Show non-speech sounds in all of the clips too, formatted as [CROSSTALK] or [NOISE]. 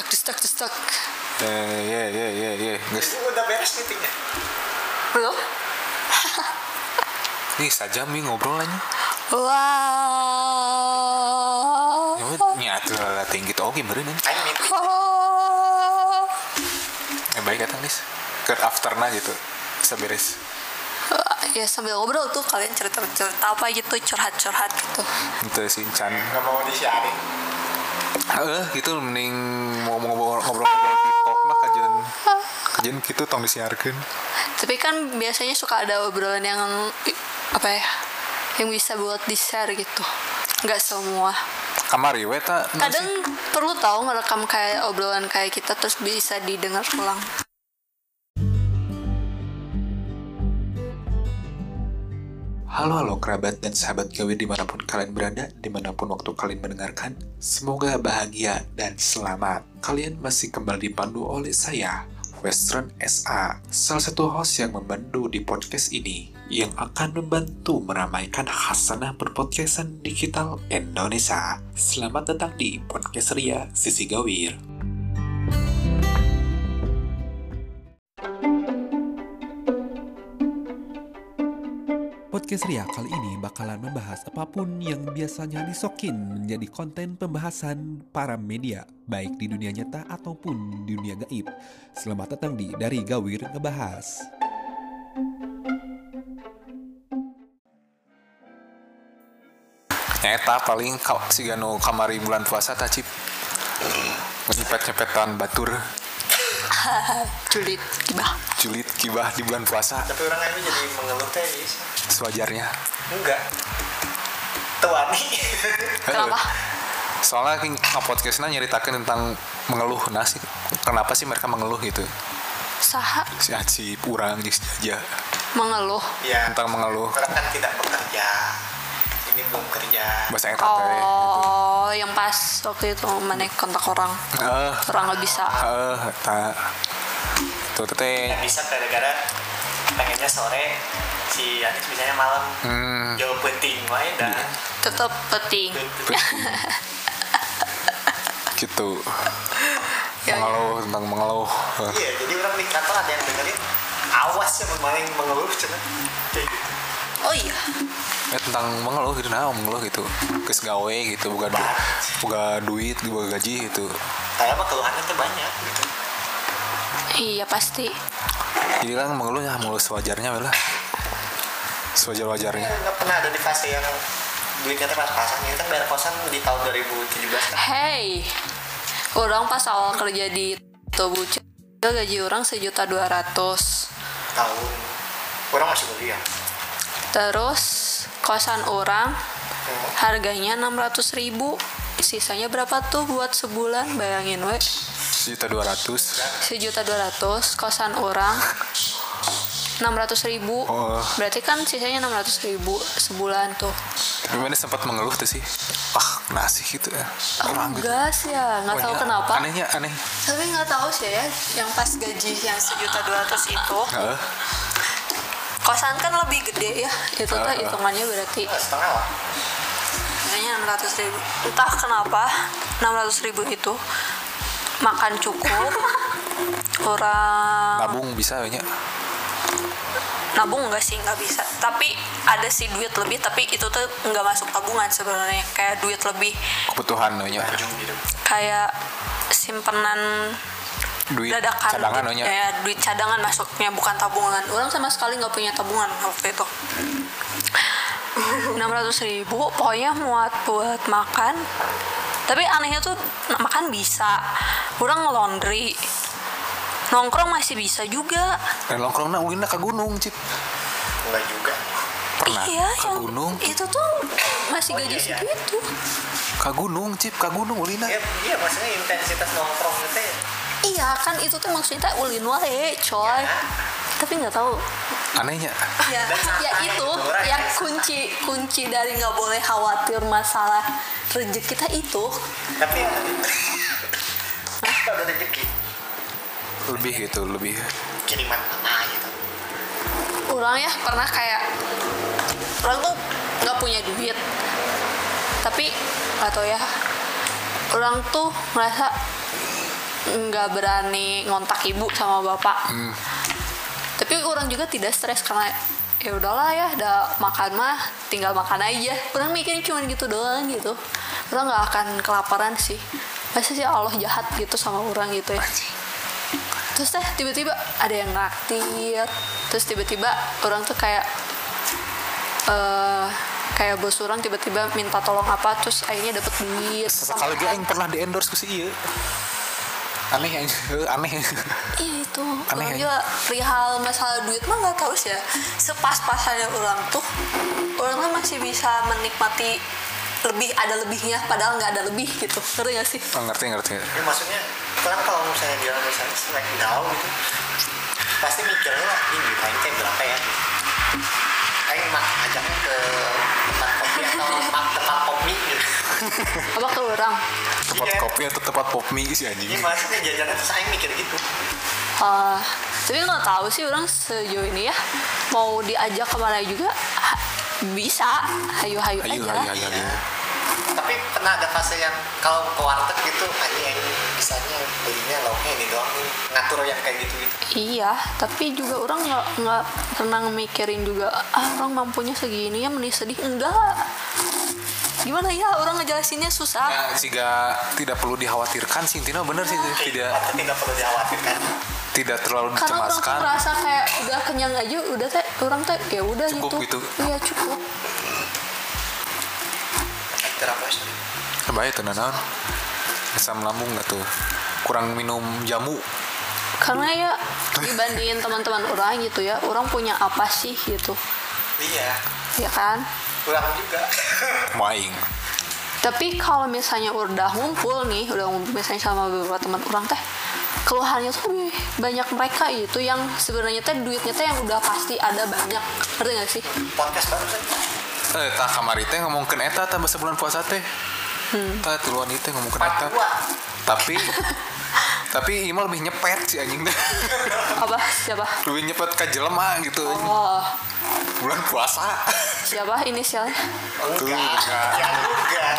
destak destak destak Eh, ya ya ya ya guys udah beres meetingnya. belum. Ini saja mi ngobrol aja. Wow ya nyatu lah tinggi tuh oke beren Ayo meeting. eh baik datang guys ke afterna gitu. Bisa beres. Ya sambil ngobrol tuh kalian cerita cerita apa gitu curhat curhat gitu. Itu sih Chan. Gak mau disiarin. Eh gitu mending mau ngobrol ngobrol di talk mah kajian kajian gitu tong disiarkan tapi kan biasanya suka ada obrolan yang apa ya yang bisa buat di share gitu. Nggak semua. Kamari we ta kadang perlu tahu ngerekam kayak obrolan kayak kita terus bisa didengar ulang Halo halo kerabat dan sahabat gawe di mana pun kalian berada, di mana pun waktu kalian mendengarkan. Semoga bahagia dan selamat. Kalian masih kembali dipandu oleh saya, Western SA, salah satu host yang membantu di podcast ini, yang akan membantu meramaikan hasanah berpodcastan digital Indonesia. Selamat datang di Podcast Ria Sisi Gawir. Podcast Ria kali ini bakalan membahas apa pun yang biasanya disokin menjadi konten pembahasan para media, baik di dunia nyata ataupun di dunia gaib. Selamat datang di Dari Gawir Ngebahas. Nyata paling kau si gano kamari bulan puasa tacip. Nyepet-nyepetan batur, [LAUGHS] julid gibah julid kibah di bulan puasa Tapi orang ini jadi mengeluh teh Is. sewajarnya. Enggak. Tuan nih. kenapa Soalnya kan podcastnya nyeritakan tentang mengeluh nasi. Kenapa sih mereka mengeluh gitu? saha Si Aci kurang di aja mengeluh ya. tentang mengeluh Orang kan tidak bekerja. Ini belum kerja. bahasa eta teh gitu. oh yang pas waktu itu mana kontak orang Eh, orang nggak bisa eh, eta. Tuh teh. Nggak bisa gara-gara pengennya sore si Anis misalnya malam Hmm, jauh penting wae dah. tetap penting [LAUGHS] gitu. Ya, ya. Mengeluh tentang mengeluh. Iya, jadi orang di kantor ada yang dengerin awas ya bermain mengeluh cuman kayak gitu. Oh iya Ya, tentang mengeluh gitu nah mengeluh gitu. Kes gawe gitu bukan du bukan duit, bukan gaji gitu. Kayak mah keluhannya tuh banyak gitu. iya pasti Jadi kan mengeluh ya mengeluh sewajarnya lah. Sewajar-wajarnya. nggak pernah ada di fase yang duitnya teh pas-pasan ini kan bayar kosan di tahun 2017 kan hey orang pas awal kerja di Tobu gaji orang sejuta dua ratus tahun orang masih kuliah terus kosan orang harganya 600 ribu sisanya berapa tuh buat sebulan bayangin we Sejuta dua ratus. sejuta dua ratus kosan orang 600 ribu Oh. berarti kan sisanya 600 ribu sebulan tuh Tapi mana sempat mengeluh tuh sih. Ah, nasi gitu ya. oh, Orang gitu. enggak sih ya nggak tahu Pokoknya kenapa Anehnya aneh. tapi nggak tahu sih ya yang pas gaji yang sejuta dua ratus itu. Kosan kan lebih gede ya itu tuh hitungannya berarti. Nggak, setengah lah. Kayaknya 600 ribu. Entah kenapa 600 ribu itu makan cukup [LAUGHS] orang Nabung bisa banyak. nabung enggak sih nggak bisa. Tapi ada sih duit lebih tapi itu tuh nggak masuk tabungan sebenarnya. Kayak duit lebih. Kebutuhan banyak. kayak simpenan Duit dadakan cadangan gitu. banyak. ya duit cadangan masuknya bukan tabungan orang sama sekali nggak punya tabungan waktu itu [LAUGHS] 600 ribu pokoknya muat buat makan tapi anehnya tuh makan bisa orang laundry nongkrong masih bisa juga Dan nongkrong nak ulina ke gunung, Cip. enggak juga Pernah iya ke yang gunung. itu tuh masih Oh, gaji iya, iya. segitu Ke gunung, Cip. Ke gunung ulina. ya, iya maksudnya intensitas nongkrong itu ya iya kan itu tuh maksudnya ulin wae coy Ya. tapi nggak tahu Anehnya. ya, ya itu yang kunci kunci dari nggak boleh khawatir masalah rezeki kita itu tapi ada rezeki Lebih gitu, lebih. kiriman mana gitu orang ya pernah kayak orang tuh nggak punya duit tapi nggak tahu ya orang tuh ngerasa nggak berani ngontak ibu sama bapak. Hmm. tapi orang juga tidak stres karena ya udahlah ya udah makan mah tinggal makan aja. Orang mikirin cuma gitu doang gitu. Orang nggak akan kelaparan sih. Pasti sih Allah jahat gitu sama orang gitu ya. Terus teh tiba-tiba ada yang naktir terus tiba-tiba orang tuh kayak eh kayak bos orang tiba-tiba minta tolong apa terus akhirnya dapet duit. Sekali lagi yang pernah di endorse ke si iya. Aneh ya, [LAUGHS] aneh. Iya itu Aneh orang ya. juga perihal masalah duit mah nggak tahu sih ya sepas-pasannya orang tuh orang tuh masih bisa menikmati lebih ada lebihnya padahal nggak ada lebih gitu ngerti gak sih Oh, ngerti ngerti. Ya, maksudnya kan kalau misalnya dia misalnya snack down gitu pasti mikirnya ini duit aing teh berapa ya aing mah ajaknya ke tempat kopi atau [LAUGHS] tempat tempat apa ke orang? Tempat Iya. kopi atau tempat pop mie sih anjing. ini maksudnya jajanan aing mikir gitu. Eh, tapi nggak tahu sih orang sejauh ini ya. Mau diajak ke mana juga? Ha- bisa. Hayu-hayu Ayo, aja ayo, ayo, ayo. tapi pernah ada fase yang kalau ke warteg gitu aja yang misalnya belinya lauknya ini doang nih. Ngatur yang kayak gitu gitu Iya, tapi juga orang nggak nggak pernah mikirin juga ah orang mampunya segini ya menih sedih. Enggak. Gimana ya orang ngejelasinnya susah. Ya, sehingga tidak perlu dikhawatirkan sih Intinya bener sih tidak tidak perlu dikhawatirkan tidak terlalu Karena orang tuh dicemaskan. merasa kayak udah kenyang aja, udah teh orang teh ya udah Cukup gitu. gitu. Iya cukup. terapos Kebaik tuh naon. Asam lambung nggak tuh. Kurang minum jamu. Karena ya dibandingin teman-teman orang gitu ya, orang punya apa sih gitu, iya ya kan? Kurang juga [LAUGHS] Maing. Tapi kalau misalnya udah ngumpul nih, udah ngumpul misalnya sama beberapa teman orang teh, keluhannya tuh lebih banyak mereka itu yang sebenarnya teh duitnya teh yang udah pasti ada banyak, ngerti gak sih? podcast baru Eh, tak kamari teh ngomongkeun eta tambah sebulan puasa teh. Hmm. Tah tuluan itu ngomongkeun eta. Tapi [LAUGHS] tapi Ima lebih nyepet sih anjing. [LAUGHS] Apa? Siapa? lebih nyepet ke jelema gitu. Oh, Bulan puasa. siapa inisialnya? Tuh, enggak enggak. ya enggak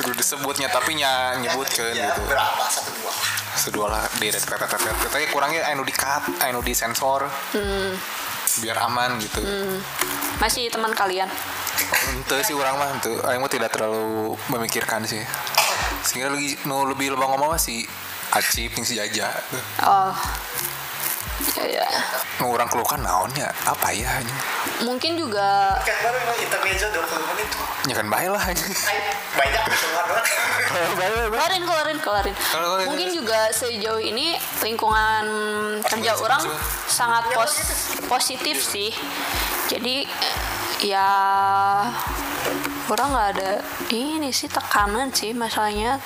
Terus disebutnya tapi nya nyebutkeun ya, gitu. berapa satu dua Sedua lah di red red red red. Tapi kurangnya anu di cut, anu di sensor. Hmm, Biar aman gitu. masih teman kalian? Ente sih orang mah aing mah tidak terlalu memikirkan sih. Sehingga lagi nu lebih lebih ngomong mah si Acip yang si Jaja. Oh, ya ya. Nu orang keluhkan naonnya apa ya ini? Mungkin juga kan baru emang intermezzo 20 menit. Ya kan baik lah banyak [LAUGHS] kelarin kelarin kelarin. Mungkin juga sejauh ini lingkungan kerja orang sangat pos- positif sih. Jadi ya orang nggak ada ini sih tekanan sih masalahnya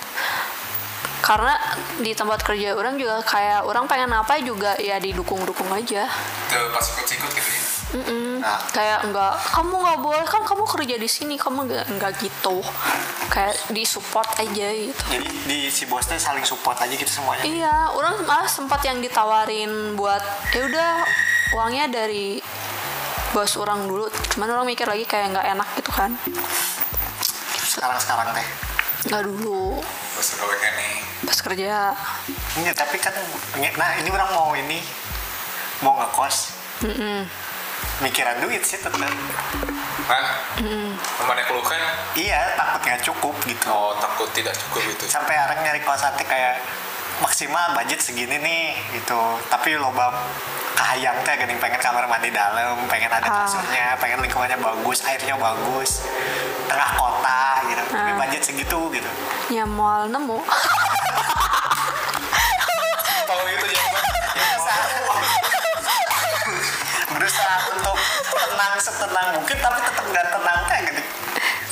karena di tempat kerja orang juga kayak orang pengen apa juga ya didukung-dukung aja Tuh pas ikut-ikut gitu ya. Mm-mm. Nah. kayak enggak kamu nggak boleh kan kamu kerja di sini kamu nggak nggak gitu kayak disupport aja gitu jadi di si bosnya saling support aja gitu semuanya Iya, orang malah sempat yang ditawarin buat ya udah uangnya dari bos orang dulu. Cuman orang mikir lagi kayak nggak enak gitu kan. sekarang sekarang teh Nggak dulu kalau kayak nih. pas kerja. ini tapi kan nah ini orang mau ini mau ngekos Mm-mm. mikiran duit sih tetep Kan? Ke mana keluhkan? iya takut nggak cukup gitu Oh takut tidak cukup itu. sampai orang nyari kosan kayak maksimal budget segini nih gitu tapi loba kahayang teh gini pengen kamar mandi dalam pengen ada Ah. kasurnya pengen lingkungannya bagus airnya bagus tengah kota gitu tapi Ah. budget segitu gitu Ya mau nemu. Kalau itu jawaban. [LAUGHS] berusaha untuk tenang setenang mungkin tapi tetap nggak tenang kayak gini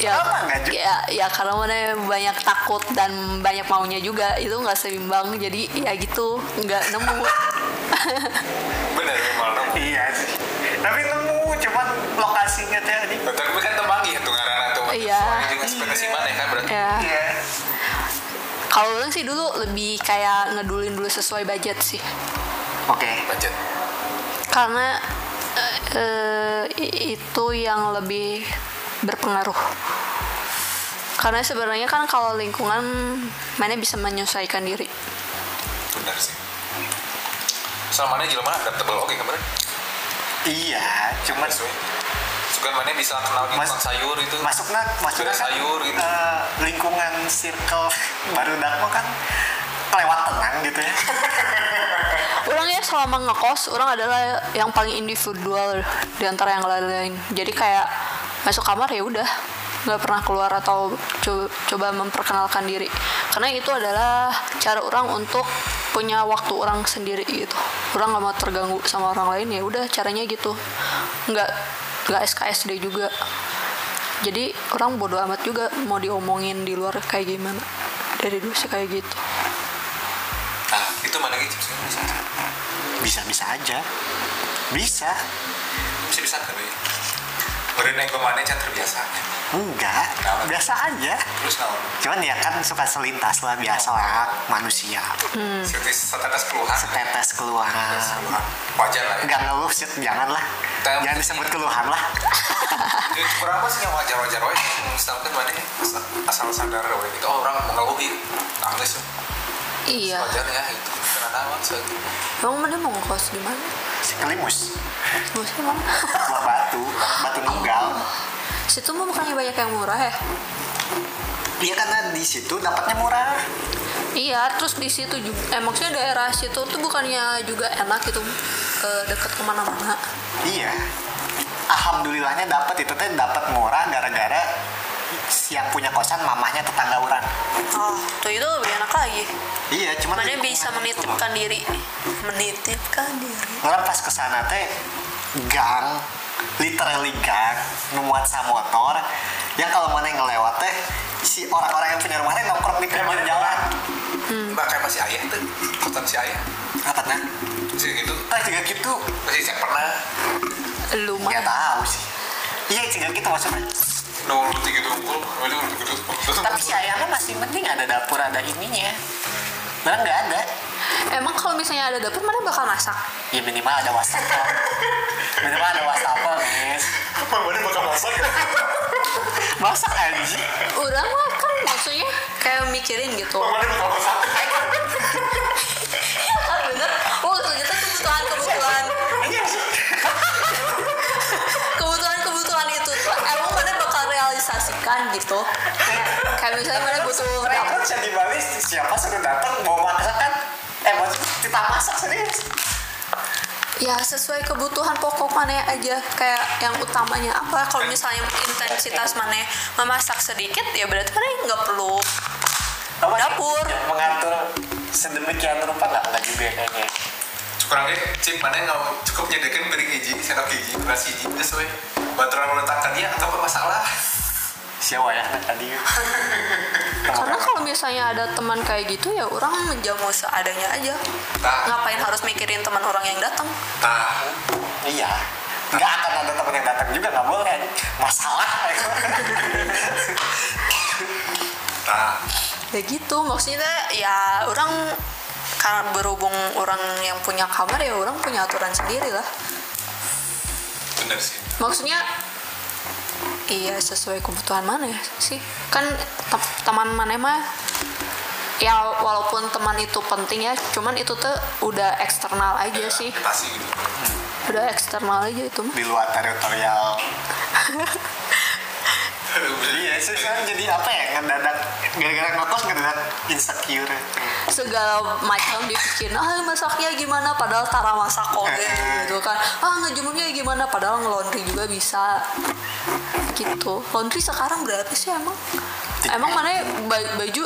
ya, Apa nggak juga? ya, ya karena mana banyak takut dan banyak maunya juga itu nggak seimbang jadi ya gitu nggak nemu. [LAUGHS] Bener malah. iya sih tapi nemu cuman lokasinya teh di Tapi kan temangi itu ngaranna tuh. Iya. Soalnya juga ekspektasi mana kan berarti. ya. iya Kalau orang sih dulu lebih kayak ngedulin dulu sesuai budget sih. oke Budget. karena eh, i- itu yang lebih berpengaruh. Karena sebenarnya kan kalau lingkungan mana bisa menyesuaikan diri. Benar sih. Soal mana jelema adaptable. Oke kemarin iya cuman suka mana bisa kenal di Mas- tukang sayur itu. masuknya masuknya Beda kan sayur gitu. eh, lingkungan circle [LAUGHS] baru mah kan lewat tenang gitu ya. [LAUGHS] Orangnya selama ngekos, orang adalah yang paling individual di antara yang lain-lain. Jadi kayak masuk kamar ya udah, nggak pernah keluar atau co- coba memperkenalkan diri. Karena itu adalah cara orang untuk punya waktu orang sendiri gitu. Orang nggak mau terganggu sama orang lain ya udah caranya gitu. Nggak nggak SKSD juga. Jadi orang bodoh amat juga mau diomongin di luar kayak gimana. Dari dulu sih kayak gitu. nah itu mana gitu sih bisa bisa bisa aja bisa bisa bisa kan ya Beren yang ke mana can terbiasa enggak Kenapa? biasa aja. Terus naon cuman ya kan suka selintas lah biasa lah manusia. Seperti setetes keluhan. Setetes keluhan. Setetes keluhan. Wajar lah ya. Enggak ngeluh sih jangan lah. Tem- jangan disebut keluhan lah. [LAUGHS] Ya, kurang apa sih yang wajar-wajar wae? Misalkan mana asal, asal sadar wae gitu. Oh, orang mengeluh gitu nangis Iya. wajar ya itu. So, Emang mana mau ngekos? Di mana? Si kelimus mana? buah batu batu nunggal Situ mah bukannya banyak yang murah ya? iya karena di situ dapatnya murah Iya, terus di situ juga, eh maksudnya daerah situ tuh bukannya juga enak gitu, eh, deket ke mana-mana. iya alhamdulillahnya dapat itu teh dapat murah gara-gara yang punya kosan mamahnya tetangga orang. Oh, tuh itu lebih enak lagi. iya cuman Mana bisa menitipkan diri, menitipkan diri. orang pas ke sana teh gang literally gang memuat sa motor. Yang kalau mana yang ngelewat teh si orang-orang yang punya rumah teh nongkrong di pinggir jalan. Mbak kayak masih ayah tuh kosan si ayah. Apa nah masih gitu. Tah juga gitu. Masih saya pernah. Lu nggak tahu sih. Iya juga gitu maksudnya nol tiga tumpul waduh gitu tapi si ayahnya masih penting ada dapur ada ininya. Barang nggak ada. Emang kalau misalnya ada dapur, mana bakal masak? ya minimal ada wastafel. Minimal ada wastafel guys mana bakal masak? Masak aja Orang mah kan maksudnya kayak mikirin gitu. mana bakal masak realisasikan gitu. Kayak misalnya mana butuh mereka. bisa di Bali siapa suruh datang mau masak kan eh mau kita masak serius ya sesuai kebutuhan pokok mana aja. Kayak yang utamanya apa? Kalau misalnya intensitas mana memasak sedikit ya berarti mana nggak perlu. Apa sih? Dapur. mengatur sedemikian rupa nggak? Nggak juga kayaknya kurangnya cip mana yang nggak cukup nyediakan piring hiji sendok hiji beras hiji sesuai. Baturan meletakkannya atau apa siapa ya tadi. Karena kalau misalnya ada teman kayak gitu ya orang menjamu seadanya aja. Nah. ngapain harus mikirin teman orang yang datang? Nah iya. Nggak akan ada teman yang datang juga nggak boleh. Masalah. Nah ya gitu maksudnya ya orang karena berhubung orang yang punya kamar ya orang punya aturan sendiri lah. Bener sih. Maksudnya iya sesuai kebutuhan mana ya sih? Kan te- teman mana mah ya walaupun teman itu penting ya cuman itu tuh udah eksternal aja sih. Pasti gitu. Udah eksternal aja itu mah. Di luar teritorial [LAUGHS] iya sih sekarang jadi apa ya ngedadak gara-gara ngekos ngedadak insecure. Segala macam dipikirin ah masaknya gimana? Padahal tara masak kode gitu kan. Ah ngejemurnya gimana? Padahal ngelondri juga bisa. Gitu. Laundry sekarang berapa sih emang. Emang mana ba- baju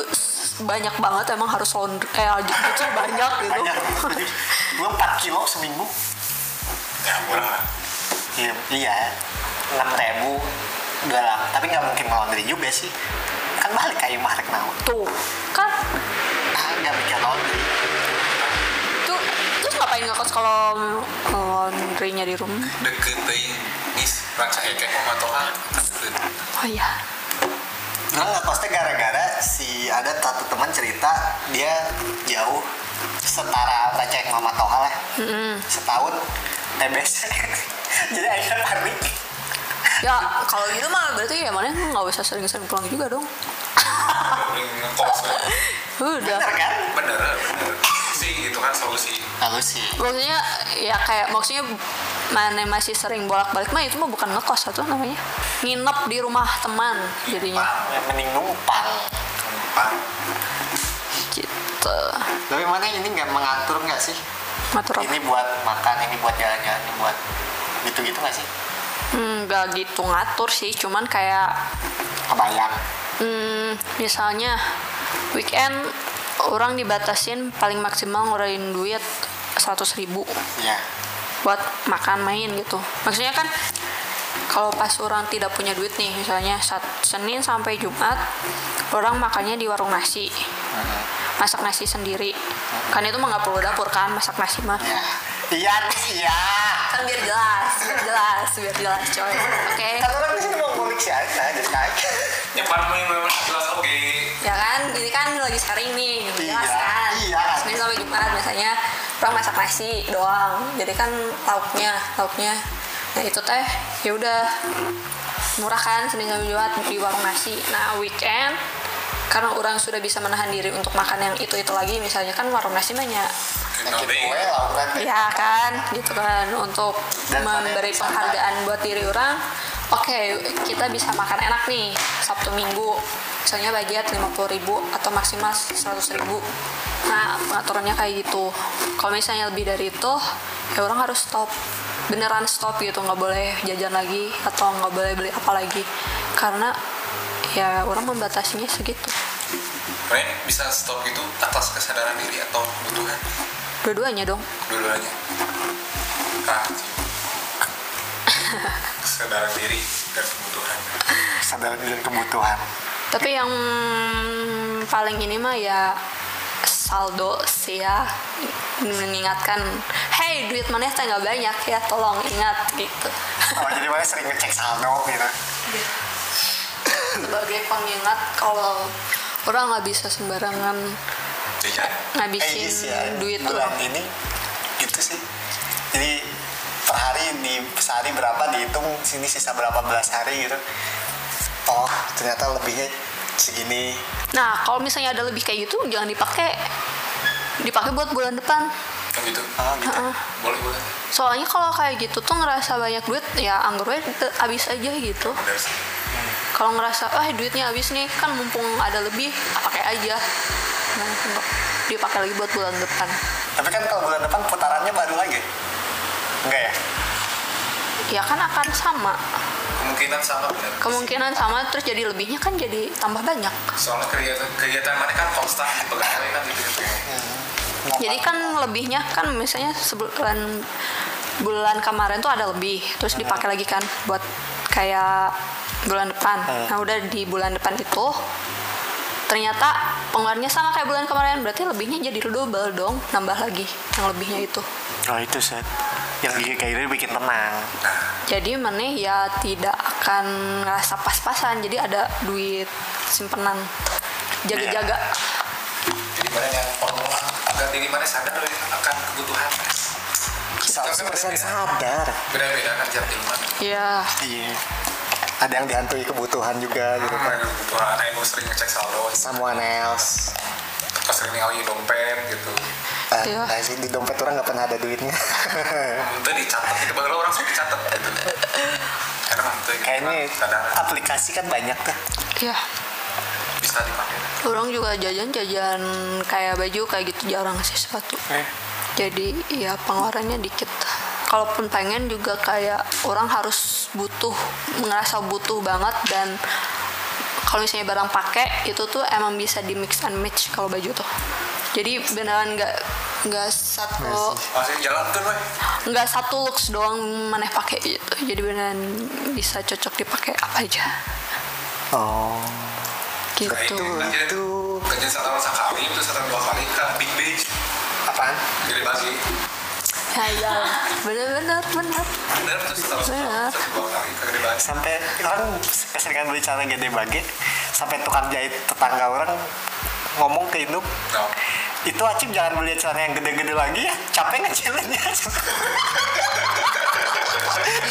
banyak banget emang harus laundry eh gitu banyak gitu. Banyak. Gue 4 kilo seminggu. Ya murah. Iya iya. Enam ribu dua lah tapi nggak mungkin laundry juga sih. Kan balik kayak marek naon tuh kan? Ah nggak bikin laundry tuh terus ngapain ngekos kalau laundrynya di rumah? Deket deh nis rangsa ekek mau matokan oh iya. Orang ngekosnya gara-gara si ada satu teman cerita dia jauh setara receh mama toha lah. Setahun [LAUGHS] TBC jadi akhirnya panik ya kalau gitu mah berarti ya mana nggak usah sering-sering pulang juga dong. Ngekos udah. Bener kan? Bener bener. Sih gitu solusi. Lalu sih maksudnya ya kayak maksudnya mana masih sering bolak-balik mah itu mah bukan ngekos atau namanya. Nginep di rumah teman jadinya. Ya, mending numpang. Numpang. Gitu. Tapi mana ini nggak mengatur nggak sih? Apa? Ini buat makan ini buat jalan-jalan ini buat gitu-gitu nggak sih Hmm, nggak gitu ngatur sih cuman kayak kebayang. Hmm, misalnya weekend orang dibatasin paling maksimal ngeluarin duit 100 ribu ya buat makan main gitu. Maksudnya kan kalau pas orang tidak punya duit nih misalnya Sat- Senin sampai Jumat orang makannya di warung nasi. Masak nasi sendiri. Kan itu mah nggak perlu dapur kan masak nasi mah. Ya iya iya. Kan biar jelas biar jelas biar jelas coy. Oke. Kan orang di sini mau ngulik sih aja jadi kayak yang paling memang jelas oke. Ya kan? Ini kan lagi sharing nih Iya, jelas kan? iya. Senin sampai Jumat biasanya orang masak nasi doang. Jadi kan lauknya lauknya nah itu teh ya udah. Murah kan Senin sampai Jumat di warung nasi. Nah weekend karena orang sudah bisa menahan diri untuk makan yang itu itu lagi misalnya kan warung nasi banyak kan ya kan gitu kan untuk Dan memberi penghargaan buat diri orang oke kita bisa makan enak nih Sabtu Minggu. Misalnya budget 50.000 ribu atau maksimal 100.000 ribu. Nah pengaturannya kayak gitu. Kalau misalnya lebih dari itu ya orang harus stop. Beneran stop gitu nggak boleh jajan lagi atau nggak boleh beli apa lagi. Karena ya orang membatasinya segitu. Kalian bisa stop itu atas kesadaran diri atau kebutuhan dua-duanya dong. Dua-duanya. Rajin [LAUGHS] kesadaran diri dan kebutuhan. Kesadaran dan kebutuhan. Tapi yang paling ini mah ya saldo sih ya. Mengingatkan hey duit mana teh nggak banyak ya tolong ingat gitu. Oh jadi mana sering ngecek saldo gitu. Sebagai pengingat kalau orang nggak bisa sembarangan jajan ngabisin Eh, iya sih, duit tuh bulan ini gitu sih. Jadi per hari di sehari berapa dihitung sini sisa berapa belas hari gitu. Oh ternyata lebihnya segini. Nah kalau misalnya ada lebih kayak gitu jangan dipakai. Dipakai buat bulan depan. Kan gitu? Oh gitu Heeh. boleh boleh. Soalnya kalau kayak gitu tuh ngerasa banyak duit ya anggurnya habis aja gitu. Sih. Kalau ngerasa ah duitnya habis nih kan mumpung ada lebih pakai aja enggak dipakai lagi buat bulan depan. Tapi kan kalau bulan depan putarannya baru lagi? Enggak ya? Ya kan akan sama. Kemungkinan sama benar. Kemungkinan sama terus jadi lebihnya kan jadi tambah banyak. Soalnya kegiatan kegiatan mana kan konstan di pegawai kan gitu gitu jadi kan lebihnya kan misalnya sebulan bulan kemarin tuh ada lebih terus dipakai lagi kan buat kayak bulan depan. Nah udah di bulan depan itu ternyata pengeluarannya sama kayak bulan kemarin. Berarti lebihnya jadi double dong nambah lagi yang lebihnya itu. Oh itu set yang kayak gitu bikin tenang. Jadi mana ya tidak akan ngerasa pas-pasan. Jadi ada duit simpenan. Jaga-jaga. Jadi mana yang formula agar diri mana sadar akan kebutuhan mas. Seratus persen sadar. Beda-beda kan jam lima. Ya iya ada yang dihantui kebutuhan juga gitu kan kebutuhan yang sering ngecek saldo someone else. Pas sering ngawin dompet gitu. Ah, Iya. nah sih di dompet orang nggak pernah ada duitnya. [LAUGHS] Itu dicatat. Gitu baru orang suka dicatat. Gitu karena itu kayaknya kadang. aplikasi kan banyak tuh. Ya bisa dipakai. Orang juga jajan-jajan kayak baju kayak gitu jarang sih sepatu. Eh. jadi ya pengeluarannya dikit kalaupun pengen juga kayak orang harus butuh ngerasa butuh banget dan kalau misalnya barang pakai itu tuh emang bisa di mix and match kalau baju tuh. Jadi beneran nggak nggak satu jalan tuh weh nggak satu looks doang maneh pakai gitu. Jadi beneran bisa cocok dipakai apa aja. Oh. Gitu. Nah, itu kan jadi itu. kerja satu sekali itu satu dua kali ke big beach. Apaan? Jadi ya ya bener bener. Terus Bener. dua kali ke gede bagi sampai orang keseringan beli celana gede bage sampai tukang jahit tetangga orang ngomong ke induk no. itu acim jangan beli celana yang gede-gede lagi ya. Capek ngecilinnya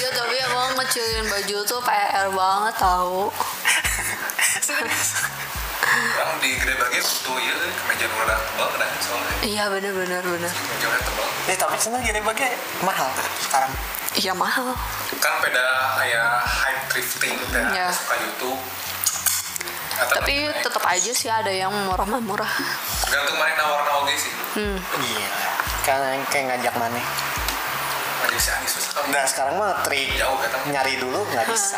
iya tapi emang ngecilin baju tuh PR banget tau [LAUGHS] orang di gede bagi butuh iya kemeja nu rada tebal kan soalnya iya bener bener bener kemeja rada tebal Eh tapi sebenarnya gini bagi mahal sekarang. iya mahal kan beda kayak high thrifting teh Iya. suka YouTube Atau tapi naik. tetap aja sih ada yang murah mah murah tergantung mana nawar oge sih hmm. Iya. Kan kayak ngajak mana? ngajak si Anis susah kali Nah sekarang mah trik jauh kata nyari dulu nggak bisa.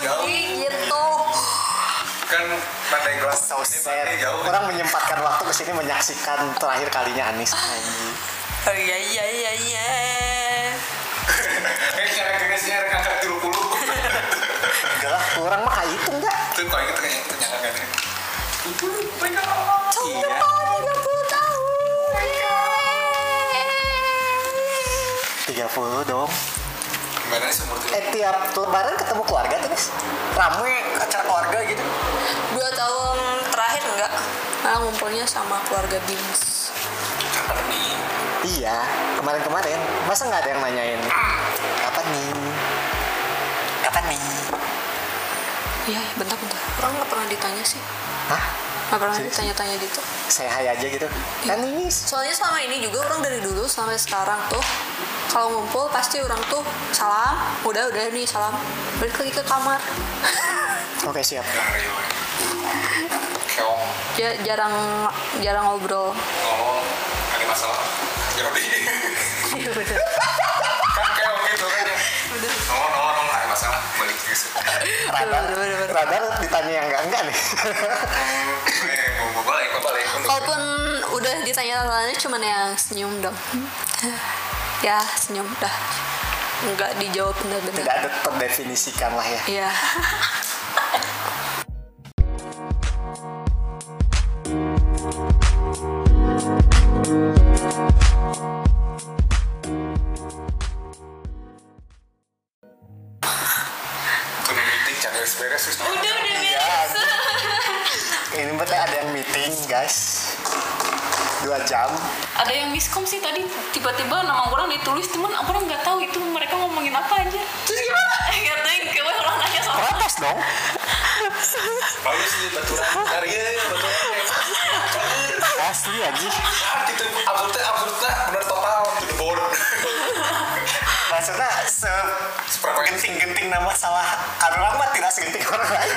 Jauh. gitu kan pandai gelas So sad. Jauh Orang menyempatkan waktu ke sini menyaksikan terakhir kalinya Anis. Anjing. oh iya iya iya iya [LAUGHS] eh cara gelasnya rek angkat 30 Enggak lah, orang mah kayak itu enggak. itu kalau gitu kayak itu nyangka kan 30 my god Iya. 30 tahun 30 dong. Gimana sih umur Eh tiap lebaran ketemu keluarga tuh, Nis. Rame acara keluarga gitu. dua tahun terakhir enggak malah ngumpulnya sama keluarga Bims pandemi Iya, kemarin-kemarin. Masa nggak ada yang nanyain? Kapan nih? Kapan nih? iya bentar bentar orang nggak pernah ditanya sih Hah? nggak pernah ditanya-tanya gitu Saya hai aja gitu. Kan ini soalnya selama ini juga orang dari dulu sampai sekarang tuh kalau ngumpul pasti orang tuh salam. Udah udah nih salam. Balik lagi ke kamar. [LAUGHS] Oke siap. real keong Ja- jarang jarang ngobrol. Ngomong ada masalah. Jody [LAUGHS] iya bener kan keong gitu kan ya. Ngomong ngomong ngomong ada masalah. Balik ke situ. Radar, radar ditanya yang enggak enggak nih. eh mau balik balik. Kalaupun udah ditanya tanya cuman yang senyum dong ya senyum. Dah nggak dijawab bener-bener. Tidak ada terdefinisikan lah ya. iya [LAUGHS] Dua jam. ada yang miskom sih tadi tiba-tiba nama orang ditulis cuman orang nggak tahu itu mereka ngomongin apa aja. Terus gimana? [LAUGHS] Nggak tahu kayak orang nanya soal Protes dong. bagus nih baturan dari ya baturan Asli aja. ah gitu. Absurdnya absurdnya bener total to the bone Maksudnya se Seberapa genting-genting nama salah orang mah tidak segenting orang lain.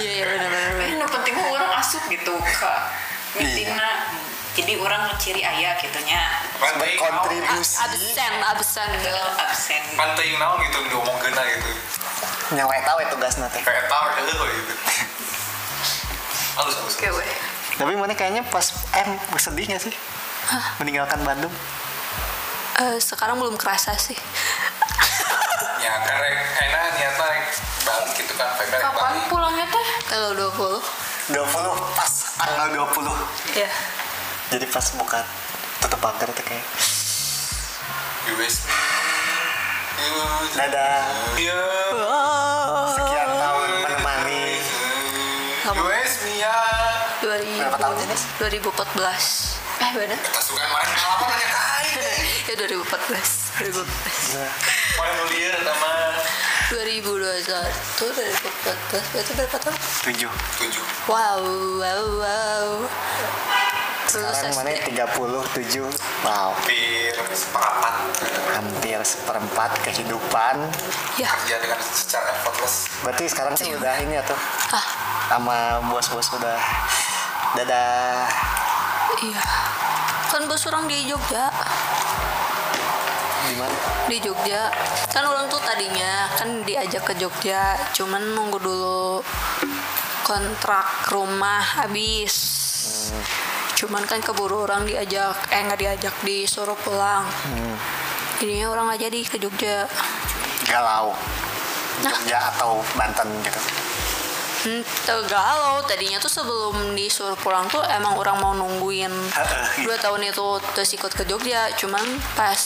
Iya iya nu penting orang asup gitu ke meetingna jadi orang ciri ayah gitunya Pantai Kontribusi. absen absen. Gitu absen. Pantai naon gitu diomong gena gitu. Nyawa tahu ya tugas nanti. kayak tar gitu gitu. Halus halus Tapi mana kayaknya pas eh sedih gak sih? Meninggalkan Bandung. Eh, sekarang belum kerasa sih. Ya kan rek enak niatnya balik gitu kan kapan pulangnya teh? Tanggal 20 20 pas tanggal 20. ya Jadi pas buka tutup pagar itu kayak US dadah. Iya Sekian tahun menemani. US Mia 2000 Berapa tahun ini? 2014 eh bener kita suka main apa nanya kai [LAUGHS] ya 2014 2014 Gila. main nu lieur sama 2021 2014 berarti berapa tahun? Tujuh. tujuh Wow, wow, wow. Sekarang mana SD. 37. Wow. hampir seperempat Hampir seperempat kehidupan. Ya, kerja dengan secara effortless Berarti sekarang sih udah ini ya tuh. ah, Sama bos-bos udah dadah. iya. Kan bos orang di Jogja, Gimana? di Jogja. Kan orang tuh tadinya kan diajak ke Jogja, cuman nunggu dulu kontrak rumah habis. Cuman kan keburu orang diajak, eh nggak diajak disuruh pulang. Jadinya orang nggak jadi ke Jogja. Galau. Nah. Jogja atau Banten gitu. Hmm, galau. Tadinya tuh sebelum disuruh pulang tuh emang orang mau nungguin. Dua tahun itu terus ikut ke Jogja. Cuman pas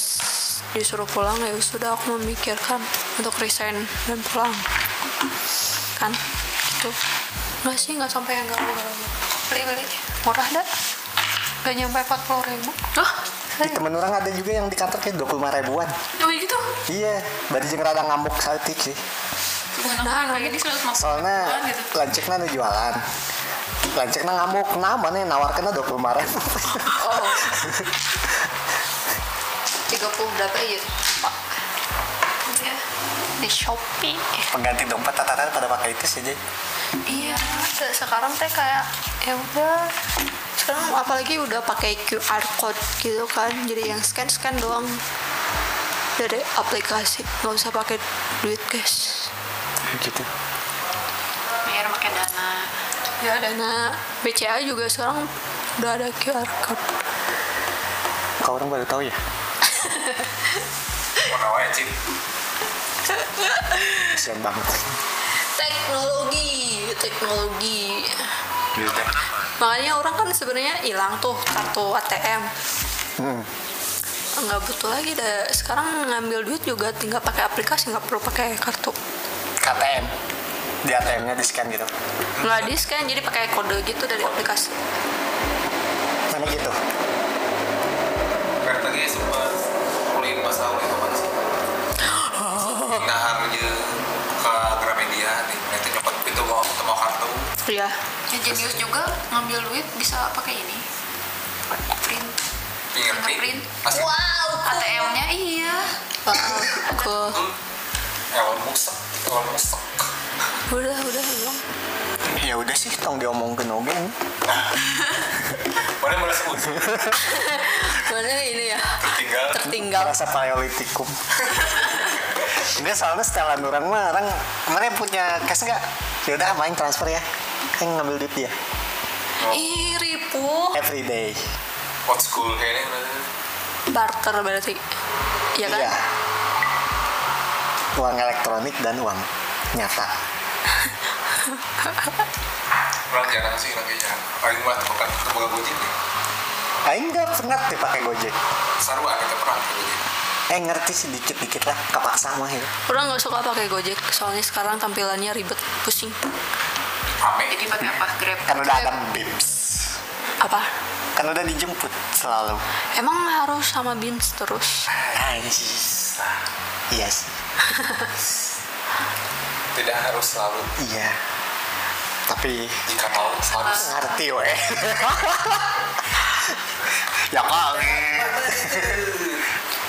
disuruh pulang ya sudah aku memikirkan untuk resign dan pulang. Kan? Itu nggak sih nggak sampai yang galau galau beli beli murah dah gak nyampe empat puluh ribu Hah? Di temen orang ada juga yang di kantor kayak 25 ribuan. Oh gitu? Iya, bari jeung rada ngamuk saeutik sih. Bukan Nah, kayak ini 150 soalnya gitu lanceknya ada jualan lanceknya ngamuk nama nih nawarkannya 25 ribu oh [LAUGHS] 30 berapa ya pak Iya. Di Shopee. Pengganti dompet tataran pada pakai itu sih jadi iya se- sekarang teh kayak ya udah. Sekarang apalagi udah pakai QR code gitu kan. Jadi yang scan scan doang. Dari aplikasi. Nggak usah pakai duit guys. Gitu. Biar pakai dana. Ya dana BCA juga sekarang udah ada QR code. Kau orang baru tahu ya? Mana wae, Cip? Kasian banget. Teknologi teknologi. Gitu makanya orang kan sebenarnya hilang tuh kartu ATM hmm. nggak butuh lagi dah sekarang ngambil duit juga tinggal pakai aplikasi nggak perlu pakai kartu. KTM di ATM-nya di scan gitu. Nggak di scan jadi pakai kode gitu dari aplikasi. Mana gitu? Kayak tadi sempat masalah ulin apa sih? Aja ke Gramedia nih, nanti nyopot itu mau mau kartu. ya ya jenius juga ngambil duit bisa pakai ini. Print. Fingerprint. Asli. wow ATM-nya iya. Ke Ewan musek, ewan musek. udah udah belum ya udah sih tong diomongin oke. [LAUGHS] Mana mana sebut? [LAUGHS] mana ini ya. Tinggal. tertinggal. Rasa paleolitikum [LAUGHS] Enggak soalnya setelan orang mah orang kemarin punya cash nggak? Ya udah main transfer ya. Kan ngambil duit dia. Ih ribu. Everyday Old school kayaknya barter berarti. Ya kan? Iya. Uang elektronik dan uang nyata. [LAUGHS] Orang jarang sih orang kayaknya. Paling mah bukan terbuka gojek deh. Aing nggak pernah deh pakai gojek. Sarua kita pernah pakai gojek. Eh ngerti sedikit dikit lah. Kepaksa mah ya orang nggak suka pakai gojek soalnya sekarang tampilannya ribet pusing. Rame. jadi pakai apa? Grab. Kan udah ada bims apa? Kan udah dijemput selalu. Emang harus sama bins terus? Anjis. iya sih. [LAUGHS] Tidak harus selalu. Iya. Tapi jika mau harus. ngerti weh. [LAUGHS] Ya kali [LAUGHS]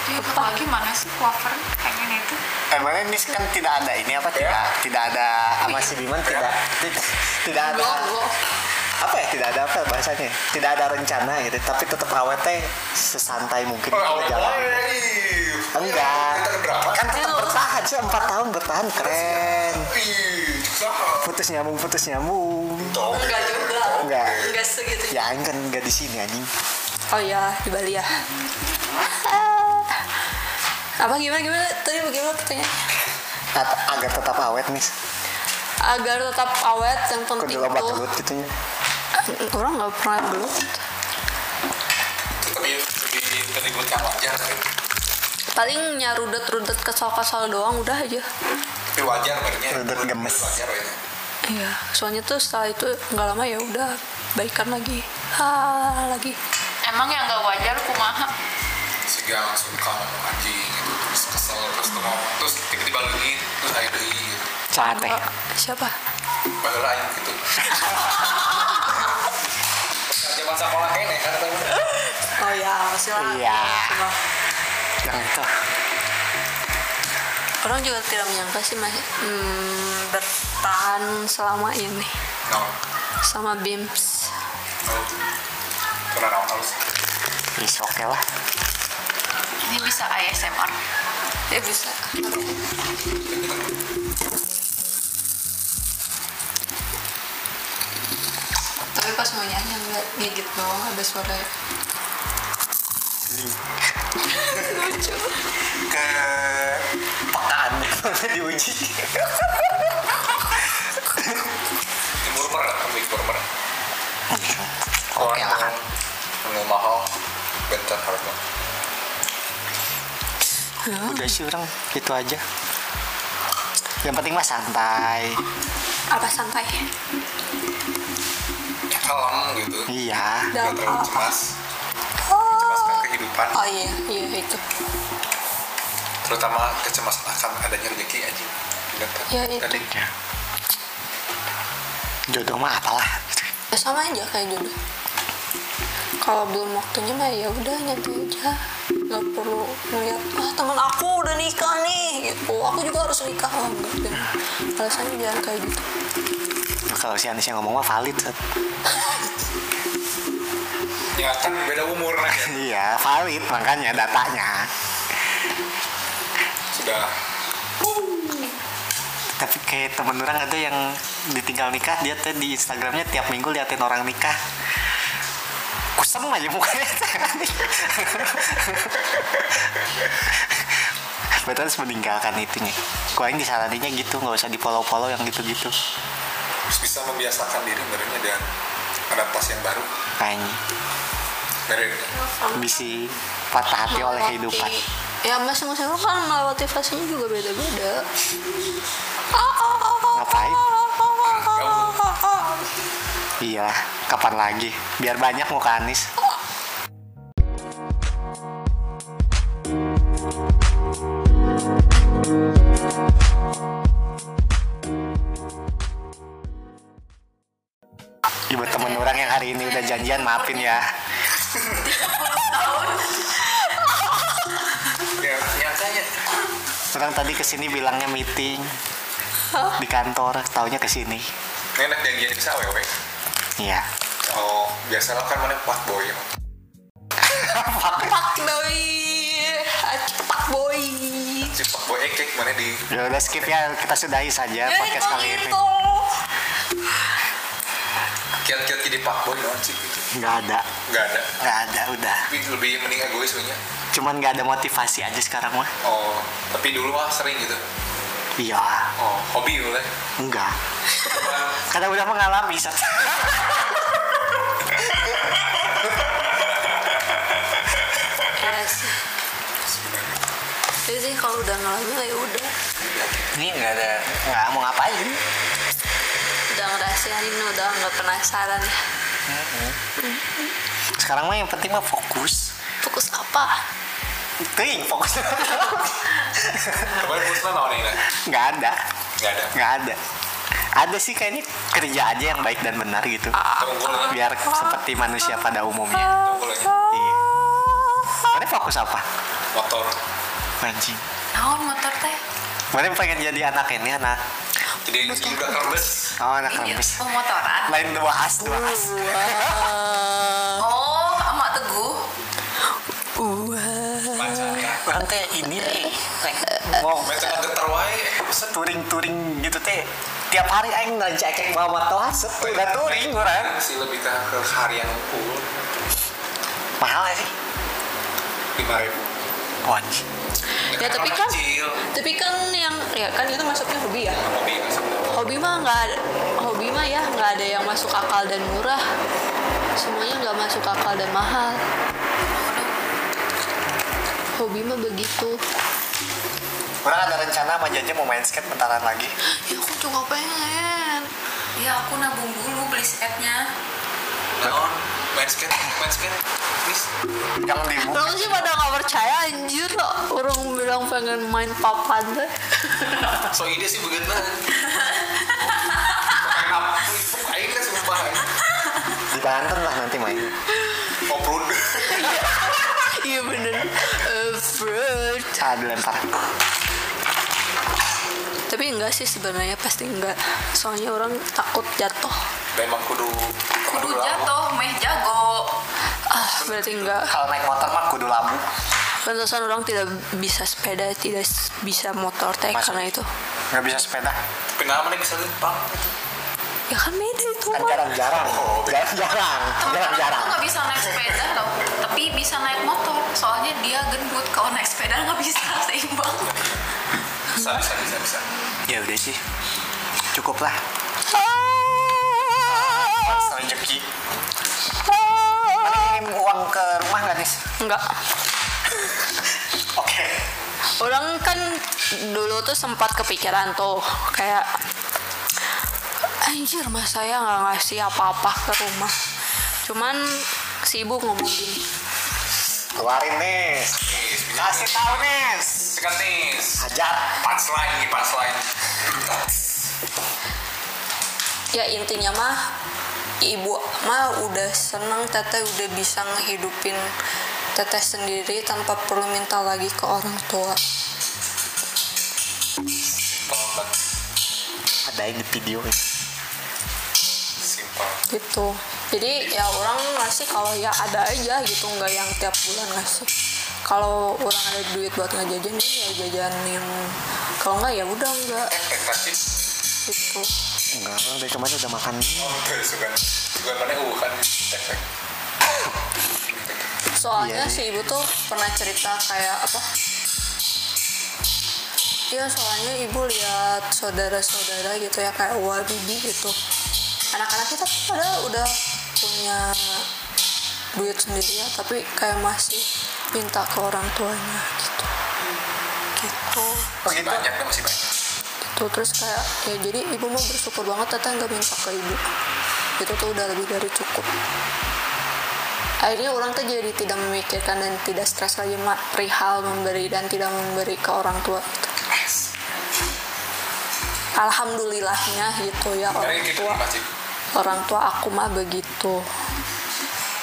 Dia buat lagi mana sih wafer pengen itu. Emangnya ini kan tidak ada ini apa? Tidak tidak ada sama si Biman? Tidak ti- tidak ada Belum, belum. apa ya? Tidak ada apa bahasanya? Tidak ada rencana gitu tapi tetap awet teh sesantai mungkin Oh, kita jalan enggak. Kita ke drama. kan tetap bertahan sih empat tahun bertahan keren. Putus nyambung putus nyambung. Enggak juga. Enggak. Enggak segitu. Ya kan enggak di sini anjing. Oh ya di Bali ya [LAUGHS] apa gimana gimana? Tadi bagaimana pertanyaannya? Agar tetap awet nih agar tetap awet yang penting loba tuh gelut gitu nya orang nggak pernah belut Tapi lebih terlibat yang wajar kali. paling nyarudet-rudet kesal-kesal doang udah aja. Tapi wajar barunya. Rudet gemes. Wajar ya. iya soalnya tuh setelah itu nggak lama ya udah baikan lagi. Ha lagi. Emang yang nggak wajar kumaha Sehingga langsung kamu anjing gitu. Terus kesel terus tuh ngomong. Terus tiba-tiba lagi terus ayo deui gitu. sate siapa Padahal aing gitu. [LAUGHS] Zaman sekolah kayaknya kan oh ya masih lah Iya. Lah. yang itu orang juga tidak menyangka sih masih hmm, bertahan selama ini No. sama BIMS is oke lah ini bisa ASMR ya bisa tapi pas mau nyanyi nggak gigit doang ada suara lucu ke pekaan [LAUGHS] diuji Timur merah, timur merah. oke lah Anu mahal. Bentar harga. Udah sih orang itu aja yang penting mah santai apa santai Kalem gitu. iya Gak terlalu cemas. Cemaskan kehidupan. oh iya iya itu Terutama kecemasan akan adanya rezeki aja. Dapat. Ya, itu. Tadi. jodoh mah apalah ya sama aja kayak jodoh kalau belum waktunya mah ya udah nyantai aja. Nggak perlu ngeliat ah teman aku udah nikah nih. Gitu. Aku juga harus nikah. Oh, enggak alasannya jangan kayak gitu. Kalau si Anis yang ngomong mah valid Sat. Ya kan beda umur ya. iya valid makanya datanya. Sudah. tapi kayak temen orang ada yang ditinggal nikah dia tuh di Instagramnya tiap minggu liatin orang nikah kusem aja mukanya Betul harus meninggalkan itunya Gue yang disaraninnya gitu nggak usah di follow-follow yang gitu-gitu Terus bisa membiasakan diri sebenarnya dengan adaptasi yang baru. Kayaknya Beren. bisa patah hati oleh kehidupan ya masing-masing kan melewati fasenya juga beda-beda Ah, Ngapain? [LAUGHS] Iya, kapan lagi? Biar banyak muka Anis. Ibu temen orang yang hari ini udah janjian maafin ya. Orang tadi ke sini bilangnya meeting di kantor, taunya ke sini. Enak janjian bisa awewe. Iya. Oh, biasalah kan mana pak boy. pak boy pak boy Si pak boy ekek mana di Ya udah skip ya, kita sudahi saja podcast kali ini. kiat-kiat jadi pak boy doang sih gitu. Nggak ada, Nggak ada. nggak ada udah. Tapi lebih mending egois sebenarnya. Cuman nggak ada motivasi aja sekarang mah. Oh, tapi dulu mah sering gitu. Iya, Oh, hobi mulai. enggak. [LAUGHS] Karena udah mengalami. Sat. sih Jadi sih kalau udah ngalamin ya udah Ini nggak ada, nggak mau ngapain. udah ngerasain udah nggak penasaran ya Sekarang mah yang penting mah fokus. fokus apa Ting, fokus. [LAUGHS] Kemarin Muslim mau nih, Nggak ada, Nggak ada. nggak ada. Ada sih kayaknya kerja aja yang baik dan benar gitu. Biar seperti manusia pada umumnya. Tunggu lagi. Iya. Mana fokus apa? Motor. Anjing. naon motor teh Mana pengen jadi anak ini anak. Jadi ini udah kerbes. Oh anak iya rembes. pemotoran Lain dua as, dua as. Orang teh ini nih. Mau Macam getar wae. touring-touring gitu teh. Tiap hari aing ngecek bawa motor set udah touring orang. Masih lebih ke, harian full. Mahal sih? Lima ribu. Wajib. ya tapi kan Kecil. tapi kan yang ya kan itu masuknya hobi ya Hobi hobi mah nggak hobi mah ya nggak ada yang masuk akal dan murah semuanya nggak masuk akal dan mahal hobi mah begitu Orang ada rencana sama Jaja mau main skate bentaran lagi. ya aku juga pengen ya aku nabung dulu beli skate-nya Naon? Main skate, main skate. Please. Yang di bu- Orang sih pada nggak percaya anjir orang bilang pengen main papan deh So ide sih begitu. Main apa? Aing kan sumpah. di Banten lah nanti main. Off-road. [LAUGHS] iya bener Eh, fruit Ah dilempar. tapi enggak sih sebenarnya pasti enggak soalnya orang takut jatuh Memang kudu kudu jatuh meh jago ah berarti enggak Kalau naik motor mah kudu labu. Pantesan orang tidak bisa sepeda, tidak bisa motor teh karena itu. Nggak bisa sepeda. Kenapa nih bisa lempang? Ya kan beda itu. Kan jarang-jarang. Oh. Jarang-jarang. Jarang-jarang. nggak bisa naik sepeda tau tapi bisa naik motor soalnya dia gendut kalau naik sepeda nggak bisa seimbang Bisa, bisa, bisa, bisa. Ya udah sih. Cukup lah. Rezeki. Mana ngirim uang ke rumah nggak nih? Enggak. Oke. Orang kan dulu tuh sempat kepikiran tuh kayak anjir mas saya nggak ngasih apa-apa ke rumah. Cuman si ibu ngomong gini, keluarin bisa kasih tahu nis Sikat nis. hajar Punchline nih, punchline. ya intinya mah ibu mah udah seneng teteh udah bisa ngehidupin teteh sendiri tanpa perlu minta lagi ke orang tua. Ada yang di video Simpel. gitu jadi ya orang ngasih kalau ya ada aja gitu nggak yang tiap bulan ngasih kalau orang ada duit buat ngejajan ya jajanin kalau nggak ya udah enggak kasih. gitu enggak orang dari kemarin udah makan Oh, oke, suka. Suka mana uh kan. Efek. soalnya Iya, si ibu tuh pernah cerita kayak apa Iya soalnya ibu lihat saudara-saudara gitu ya kayak Wa Bibi gitu anak-anak kita tuh pada udah punya duit sendiri ya tapi kayak masih minta ke orang tuanya gitu gitu Masih banyak nih, masih banyak. gitu terus kayak ya jadi ibu mau bersyukur banget teteh nggak minta ke ibu itu tuh udah lebih dari cukup akhirnya orang tuh jadi tidak memikirkan dan tidak stres lagi perihal memberi dan tidak memberi ke orang tua gitu. alhamdulillahnya gitu ya orang gitu tua. Orang tua aku mah begitu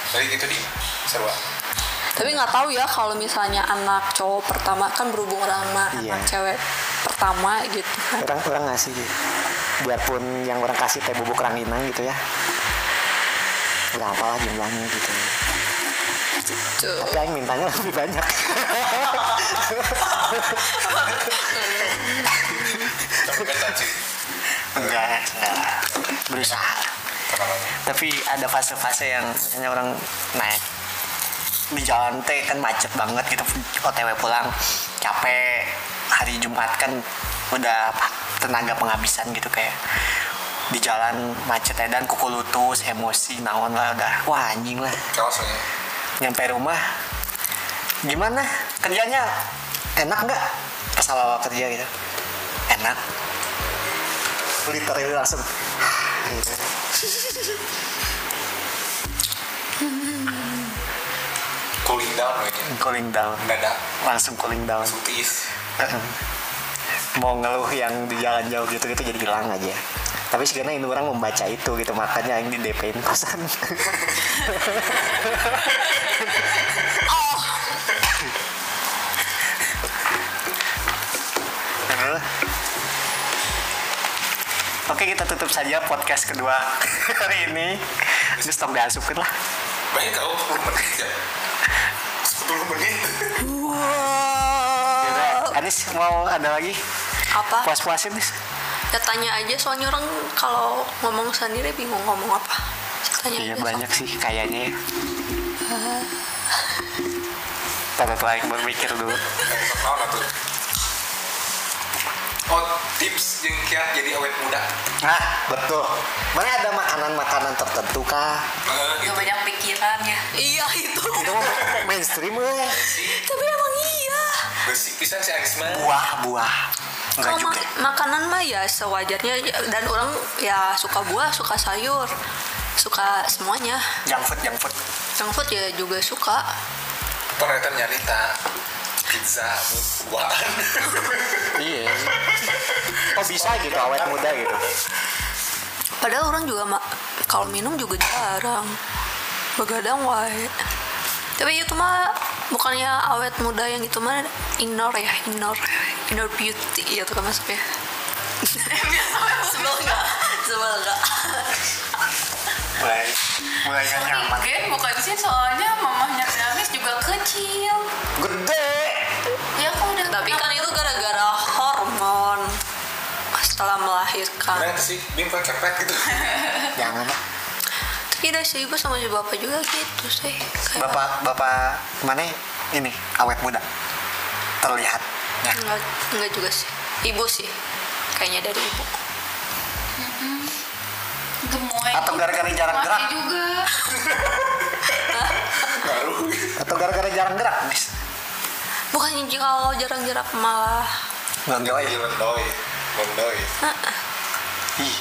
Dari gitu di seru. tapi nggak tahu ya kalau misalnya anak cowok pertama kan berhubungan sama Iya. anak cewek pertama gitu kan orang orang ngasih biarpun yang orang kasih teh bubuk ranginang gitu ya nggak apalah jumlahnya gitu Tuh. tapi yang mintanya lebih banyak Tapi kan caci. enggak enggak berusaha? Tapi ada fase-fase yang misalnya orang naik di jalan teh kan macet banget gitu otw pulang capek hari Jumat kan udah tenaga penghabisan gitu kayak di jalan macet dan kuku lutus emosi naon lah udah. Wah anjing lah. Nyampe rumah gimana? Kerjanya enak nggak? Pas awal kerja gitu. Enak. Literally langsung. Cooling down kayaknya. cooling down Mendadak. langsung cooling down Langsung tiis. mau ngeluh yang di jalan jauh gitu gitu jadi hilang aja tapi sebenarnya ini orang membaca itu gitu makanya yang di DP in kosan [LAUGHS] Aduh. Oke kita tutup saja podcast kedua [LAUGHS] hari ini. Terus tong diasupin lah. Banyak tau 10 menit ya. 10 menit. Yaudah, Anis mau ada lagi? Apa? Puas-puasin nih ya tanya aja soalnya orang kalau ngomong sendiri bingung ngomong apa. Tanya Iya aja banyak sih kayaknya ya. Tanda lain berpikir dulu. Oh, tips yang kiat jadi awet muda. Nah, betul. Mana ada makanan-makanan tertentu kah? Gak gitu. banyak pikiran ya. iya itu Itu mah mainstream we. tapi emang iya Besi pisan si Arisma. Buah-buah. Enggak kalau juga. ma- makanan mah ya sewajarnya dan orang ya suka buah suka sayur suka semuanya Junk food, junk food. junk food ya juga suka Ternyata nyarita pizza buahan. Iya. Oh bisa gitu awet muda gitu. padahal orang juga kalau minum juga jarang begadang wae tapi itu mah bukannya awet muda yang itu mah indoor ya indoor indoor beauty ya tuh kan masuknya [LAUGHS] sebel nggak sebel nggak Mulai mulai nyaman. Oke, bukan sih soalnya mamahnya Danis juga kecil. Gede. Setelah melahirkan Keren sih, Bim kepet gitu. [LAUGHS] Jangan. tapi dari si ibu sama si bapak juga gitu sih kayak Bapak bapak mana ini awet muda. Terlihat. Ya. enggak, enggak juga sih ibu sih kayaknya dari ibu gemoy. Atau gara-gara jarang gerak. juga. [LAUGHS] Atau gara-gara jarang gerak. Dis. bukannya kalau jarang-jarang malah Ngondoy. Lendoy. Lendoy. Ih.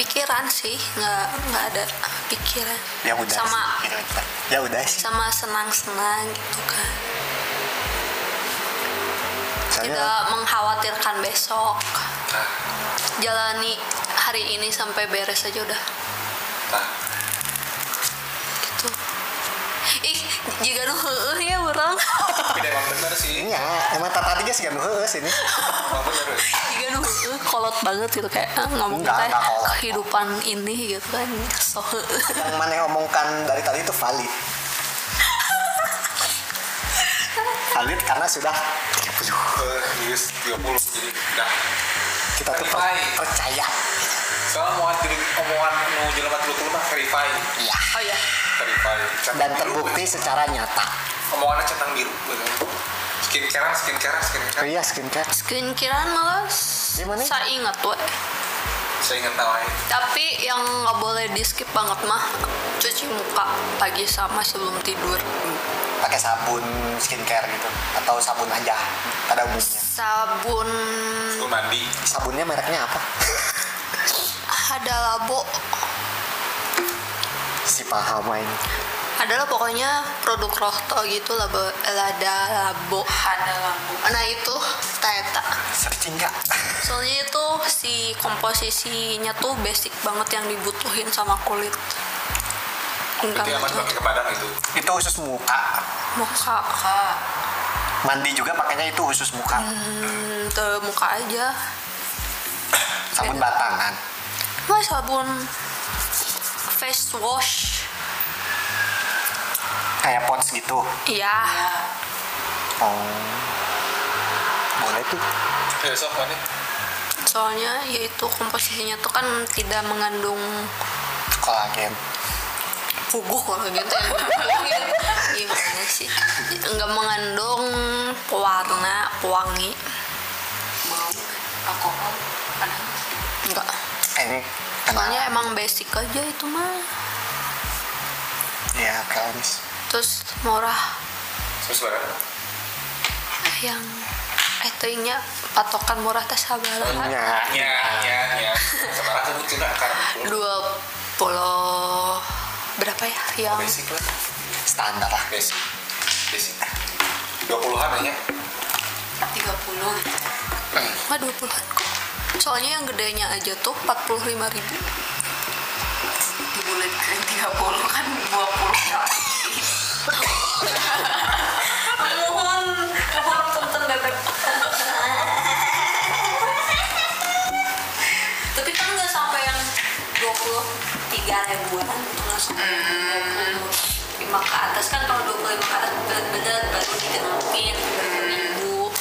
pikiran sih nggak nggak ada pikiran ya udah sama sih, ya udah sih sama senang-senang gitu kan soalnya tidak mengkhawatirkan besok Nah, jalani hari ini sampai beres aja udah nah. gitu ih jika heueuh [LAUGHS] ya orang [LAUGHS] Tapi emang bener sih. ini ya emang tata tiga sih kan heus ini Emang bener. jika nu kolot banget gitu kayak eh, ngomong kolot. kehidupan ini gitu kan so yang mana omongkan dari tadi itu valid valid karena sudah Eh, Yes, 30 jadi udah. kita tuh per- percaya Soalnya mau jadi omongan nu jelema 30 mah verify. iya oh ya Verify. Dan terbukti secara nyata Omongannya centang biru. bener. Skincare, skincare, skincare. iya skincare skincarean malah Gimana? saya ingat tuh Saya ingat namanya. tapi yang nggak boleh di skip banget mah cuci muka pagi sama sebelum tidur pakai sabun skincare gitu atau sabun aja pada umumnya sabun Lu mandi. sabunnya mereknya apa [LAUGHS] ada labo si paham ini adalah pokoknya produk rohto gitu labo lada labo ada lampu nah itu teta searching nggak? [LAUGHS] Soalnya itu si komposisinya tuh basic banget yang dibutuhin sama kulit. Enggak Itu yang masih pakai ke badan itu. itu khusus muka. Muka. Kak mandi juga pakainya itu khusus muka. Hmm, tuh muka aja. Sabun batangan nggak sabun face wash. Kayak pons gitu? Iya. Ya oh. Boleh tuh. Ya, sok mana? soalnya yaitu komposisinya tuh kan tidak mengandung kolagen. Puguh gitu ya gimana sih. Nggak mengandung pewarna pewangi. Alkohol? Ada? Enggak ini kenal soalnya emang basic aja itu mah ya kamis terus murah Terus barang. yang eh tehnya patokan murah teh sabaraha ya Ya, ya, ya. Sekarang sebut Cina akar. dua puluh berapa ya yang Basic lah. standar lah Basic. Basic. 20-an ya. 30 gitu mah dua puluhan kok soalnya yang gedenya aja tuh empat puluh lima ribu. Dibulatkan 30 kan 20 mohon mohon punten bebek tapi kan nggak sampai yang dua puluh tiga ribuan. Nggak sampai dua puluh lima ke atas. Kan kalau dua puluh lima ke atas bener-bener baru digenapin ribu.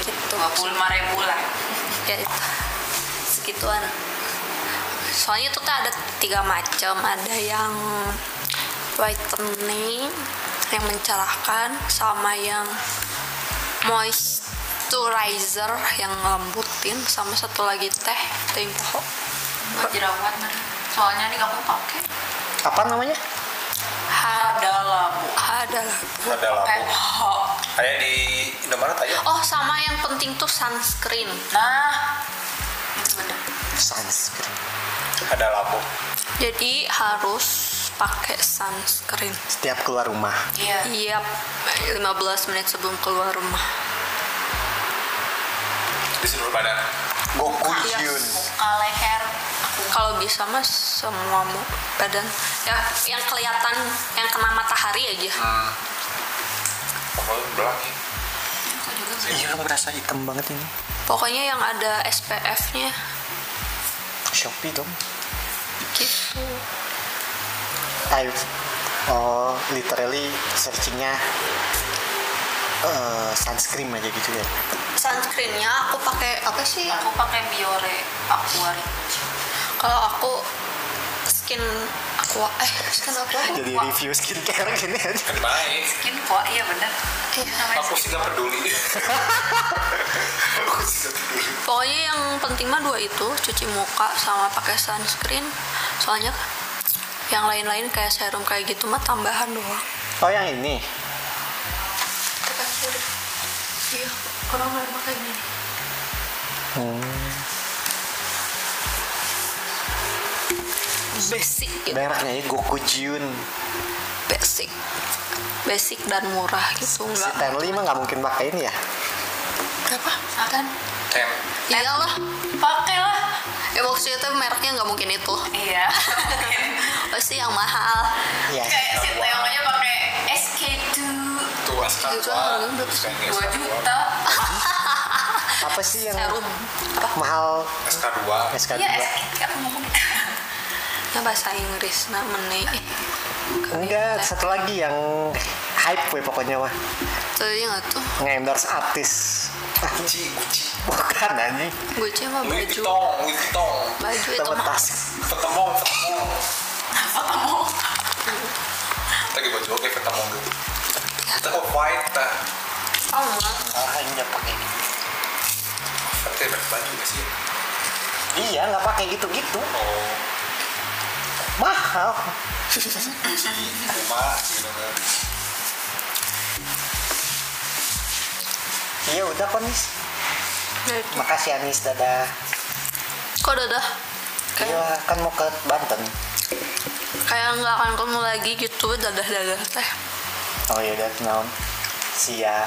Gitu. 25 ribu lah ya itu. Segituan. Soalnya tuh tuh ada tiga macam. Ada yang whitening yang mencerahkan sama yang moisturizer yang ngelembutin sama satu lagi teh teh poho buat jerawat mana soalnya nih kamu pakai apa namanya? Ada labu ada lah Ada di Indomaret aja. oh sama yang penting tuh sunscreen nah itu sunscreen Ada lampu. jadi harus pakai sunscreen setiap keluar rumah iya iya 15 menit sebelum keluar rumah Di seluruh badan. Goku. Hyun muka leher kalau bisa mas semua mu- badan ya yang kelihatan yang kena matahari aja Hmm. Ya. aku juga iya merasa hitam banget ini. Pokoknya yang ada SPF nya Shopee dong. Gitu. I oh literally searchingnya eh, sunscreen aja gitu ya. Sunscreennya aku pakai apa sih? Aku pakai biore aqua kalau aku skin aqua eh skin aqua jadi review skincare gini aja Kan baik. skin kok iya bener Iya. Aku sih gak peduli. Aku sih gak peduli. pokoknya yang penting mah dua itu cuci muka sama pakai sunscreen soalnya yang lain-lain kayak serum kayak gitu mah tambahan doang oh yang ini iya orang nggak pakai gini hmm. basic. Gitu. mereknya ya Goku Jun, basic. Basic dan murah gitu si Tenli mah nggak mungkin pakai ini ya? Kenapa? kan Ten iyalah. Pakailah. Ya maksudnya itu mereknya nggak mungkin itu. Iya. [LAUGHS] Pasti yang mahal. Iya. kayak si Teong aja pakai SK2 tuh SK2 dua juta. Apa sih yang Serum. mahal? SK2 SK2 ya, SK2 nah, bahasa Inggris nah meni. Enggak satu lagi yang hype gue pokoknya mah tuh yang itu ngendorse artis. Gucci Gucci bukan anjing. Gucci mah baju. Louis baju itu mah tas. Ketemu ketemu ketemu lagi baju oke ketemu gitu. Kita kok white ta oh ah ini pakai gitu. ini pakai baju gak sih? Iya nggak pakai gitu gitu oh. Mahal. Iya udah kok nis. Ya. Makasih Anis, dadah. kok dadah Iya kan mau ke Banten. kayak nggak akan ketemu lagi gitu dadah dadah teh Oh iya udah kenal. Sia.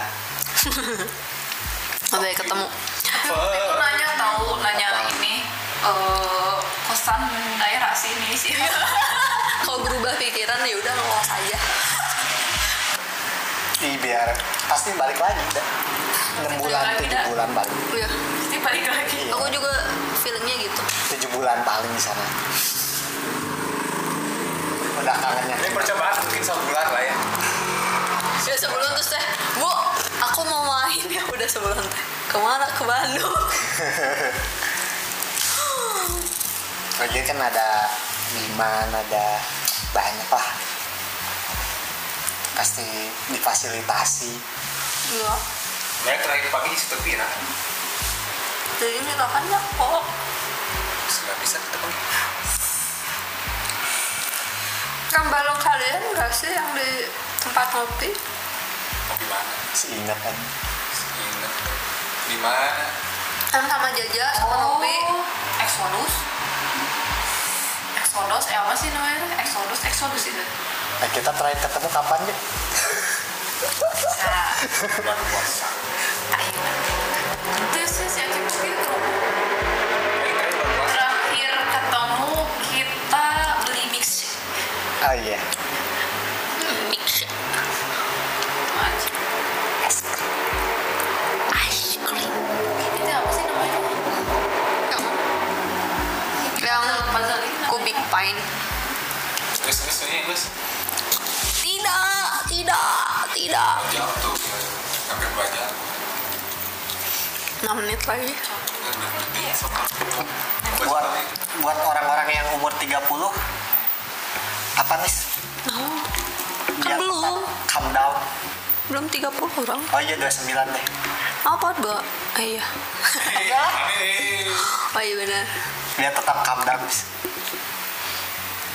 [LAUGHS] sampai ketemu sih [LAUGHS] kalau berubah pikiran ya udah ngelos aja Ih biar pasti balik lagi dah. 6 bulan, lagi, 7 dah. bulan balik. iya pasti balik lagi Iya. aku juga feelingnya gitu 7 bulan paling di sana. Udah kangennya. Ini percobaan mungkin sebulan lah ya. ya sebelum terus teh bu aku mau main ya udah sebelum teh ke mana ke Bandung [LAUGHS] Lagi kan ada Biman, ada banyak lah. Pasti difasilitasi. iya Mereka terakhir pagi di situ Pira. jadi ini kan kok Nggak bisa kita pergi. kan bareng kalian nggak sih yang di tempat Mau di mana? Seingat kan. Ingat. Di mana? kan sama Jaja sama oh ngopi Exodus Exodus eh apa sih namanya Exodus Exodus itu Nah, kita terakhir ketemu kapan ya? nah Bulan puasa. ayo terus sih aku gitu terakhir ketemu kita beli mix Oh iya. mix kubik pine Terus terus ini terus. tidak tidak tidak Jam tuh. Hampir dua jam. 6 menit lagi Buat buat orang-orang yang umur 30 apa nih? kan belum calm down. belum 30 orang Oh iya 29 deh. apa mbak eh, iya Aneh. oh iya benar Dia tetap calm down. Miss.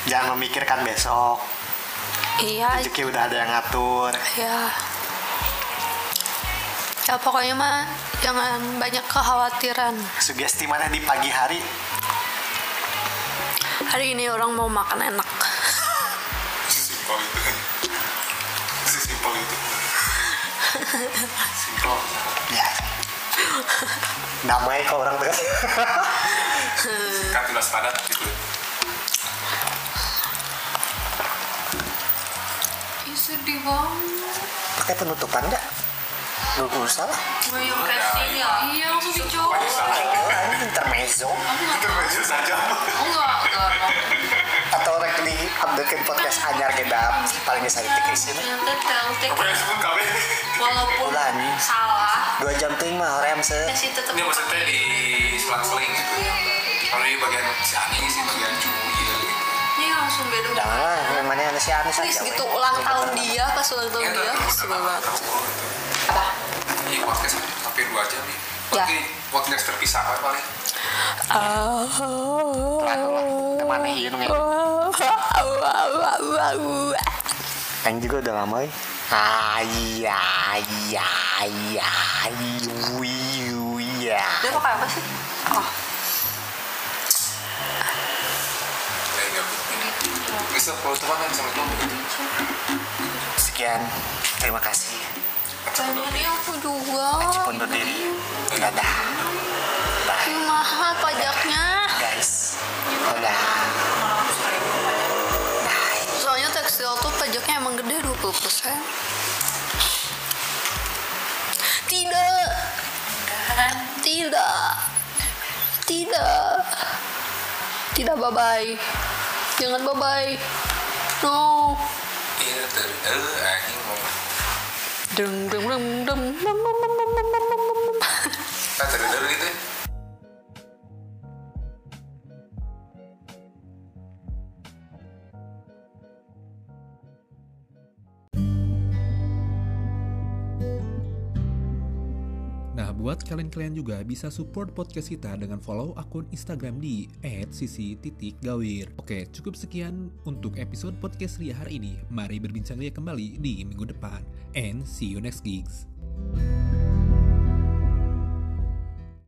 Jangan memikirkan besok. iya Rezeki udah ada yang ngatur. ya ya pokoknya mah jangan banyak kekhawatiran Sugesti mana di pagi hari? hari ini orang mau makan enak Sesimpel itu. Sesimpel itu. Simpel. [LAUGHS] Ya. Damai kok orang tuh. Kan tulis padat gitu. Sedih banget Pakai penutupan enggak? Dulu salah. Gue yang castingnya iya langsung dicoba Oh, ini intermezzo. Itu baju saja. enggak enggak Atau rek di update podcast anyar gedap paling bisa Apa yang sebut kami? walaupun Bulan. salah Dua jam tuh mah rem se. ya sih tetap Ini maksudnya di selang-seling gitu. Kalau di bagian si Ani sih bagian ini langsung beda Jangan lah, namanya ada si Anis aja. gitu ulang tahun dia pas ulang tahun Iya, dia sebel banget apa Ini podcast hampir dua jam nih. Ya. Berarti podcast terpisah apa paling? Iya nunggu. Yang juga udah lama ya. Ayah, ayah, ayah, ayah. dia pakai apa sih oh bisa penutupan Assalamualaikum Sekian, terima kasih. Jadi aku juga. Aci undur diri. Dadah. Bye, mahal pajaknya. guys. Dadah. Bye. Soalnya tekstil tuh pajaknya emang gede 20%. Tidak. Tidak. Tidak. Tidak bye-bye. Jangan bye-bye. No. iya ter eh anjing mau Deng deng deng deng deng deng deng deng deng deng deng deng. tak buat kalian-kalian juga bisa support podcast kita dengan follow akun Instagram di @sisi.gawir. Oke, cukup sekian untuk episode podcast Ria hari ini. Mari berbincang Ria kembali di minggu depan. And see you next gigs.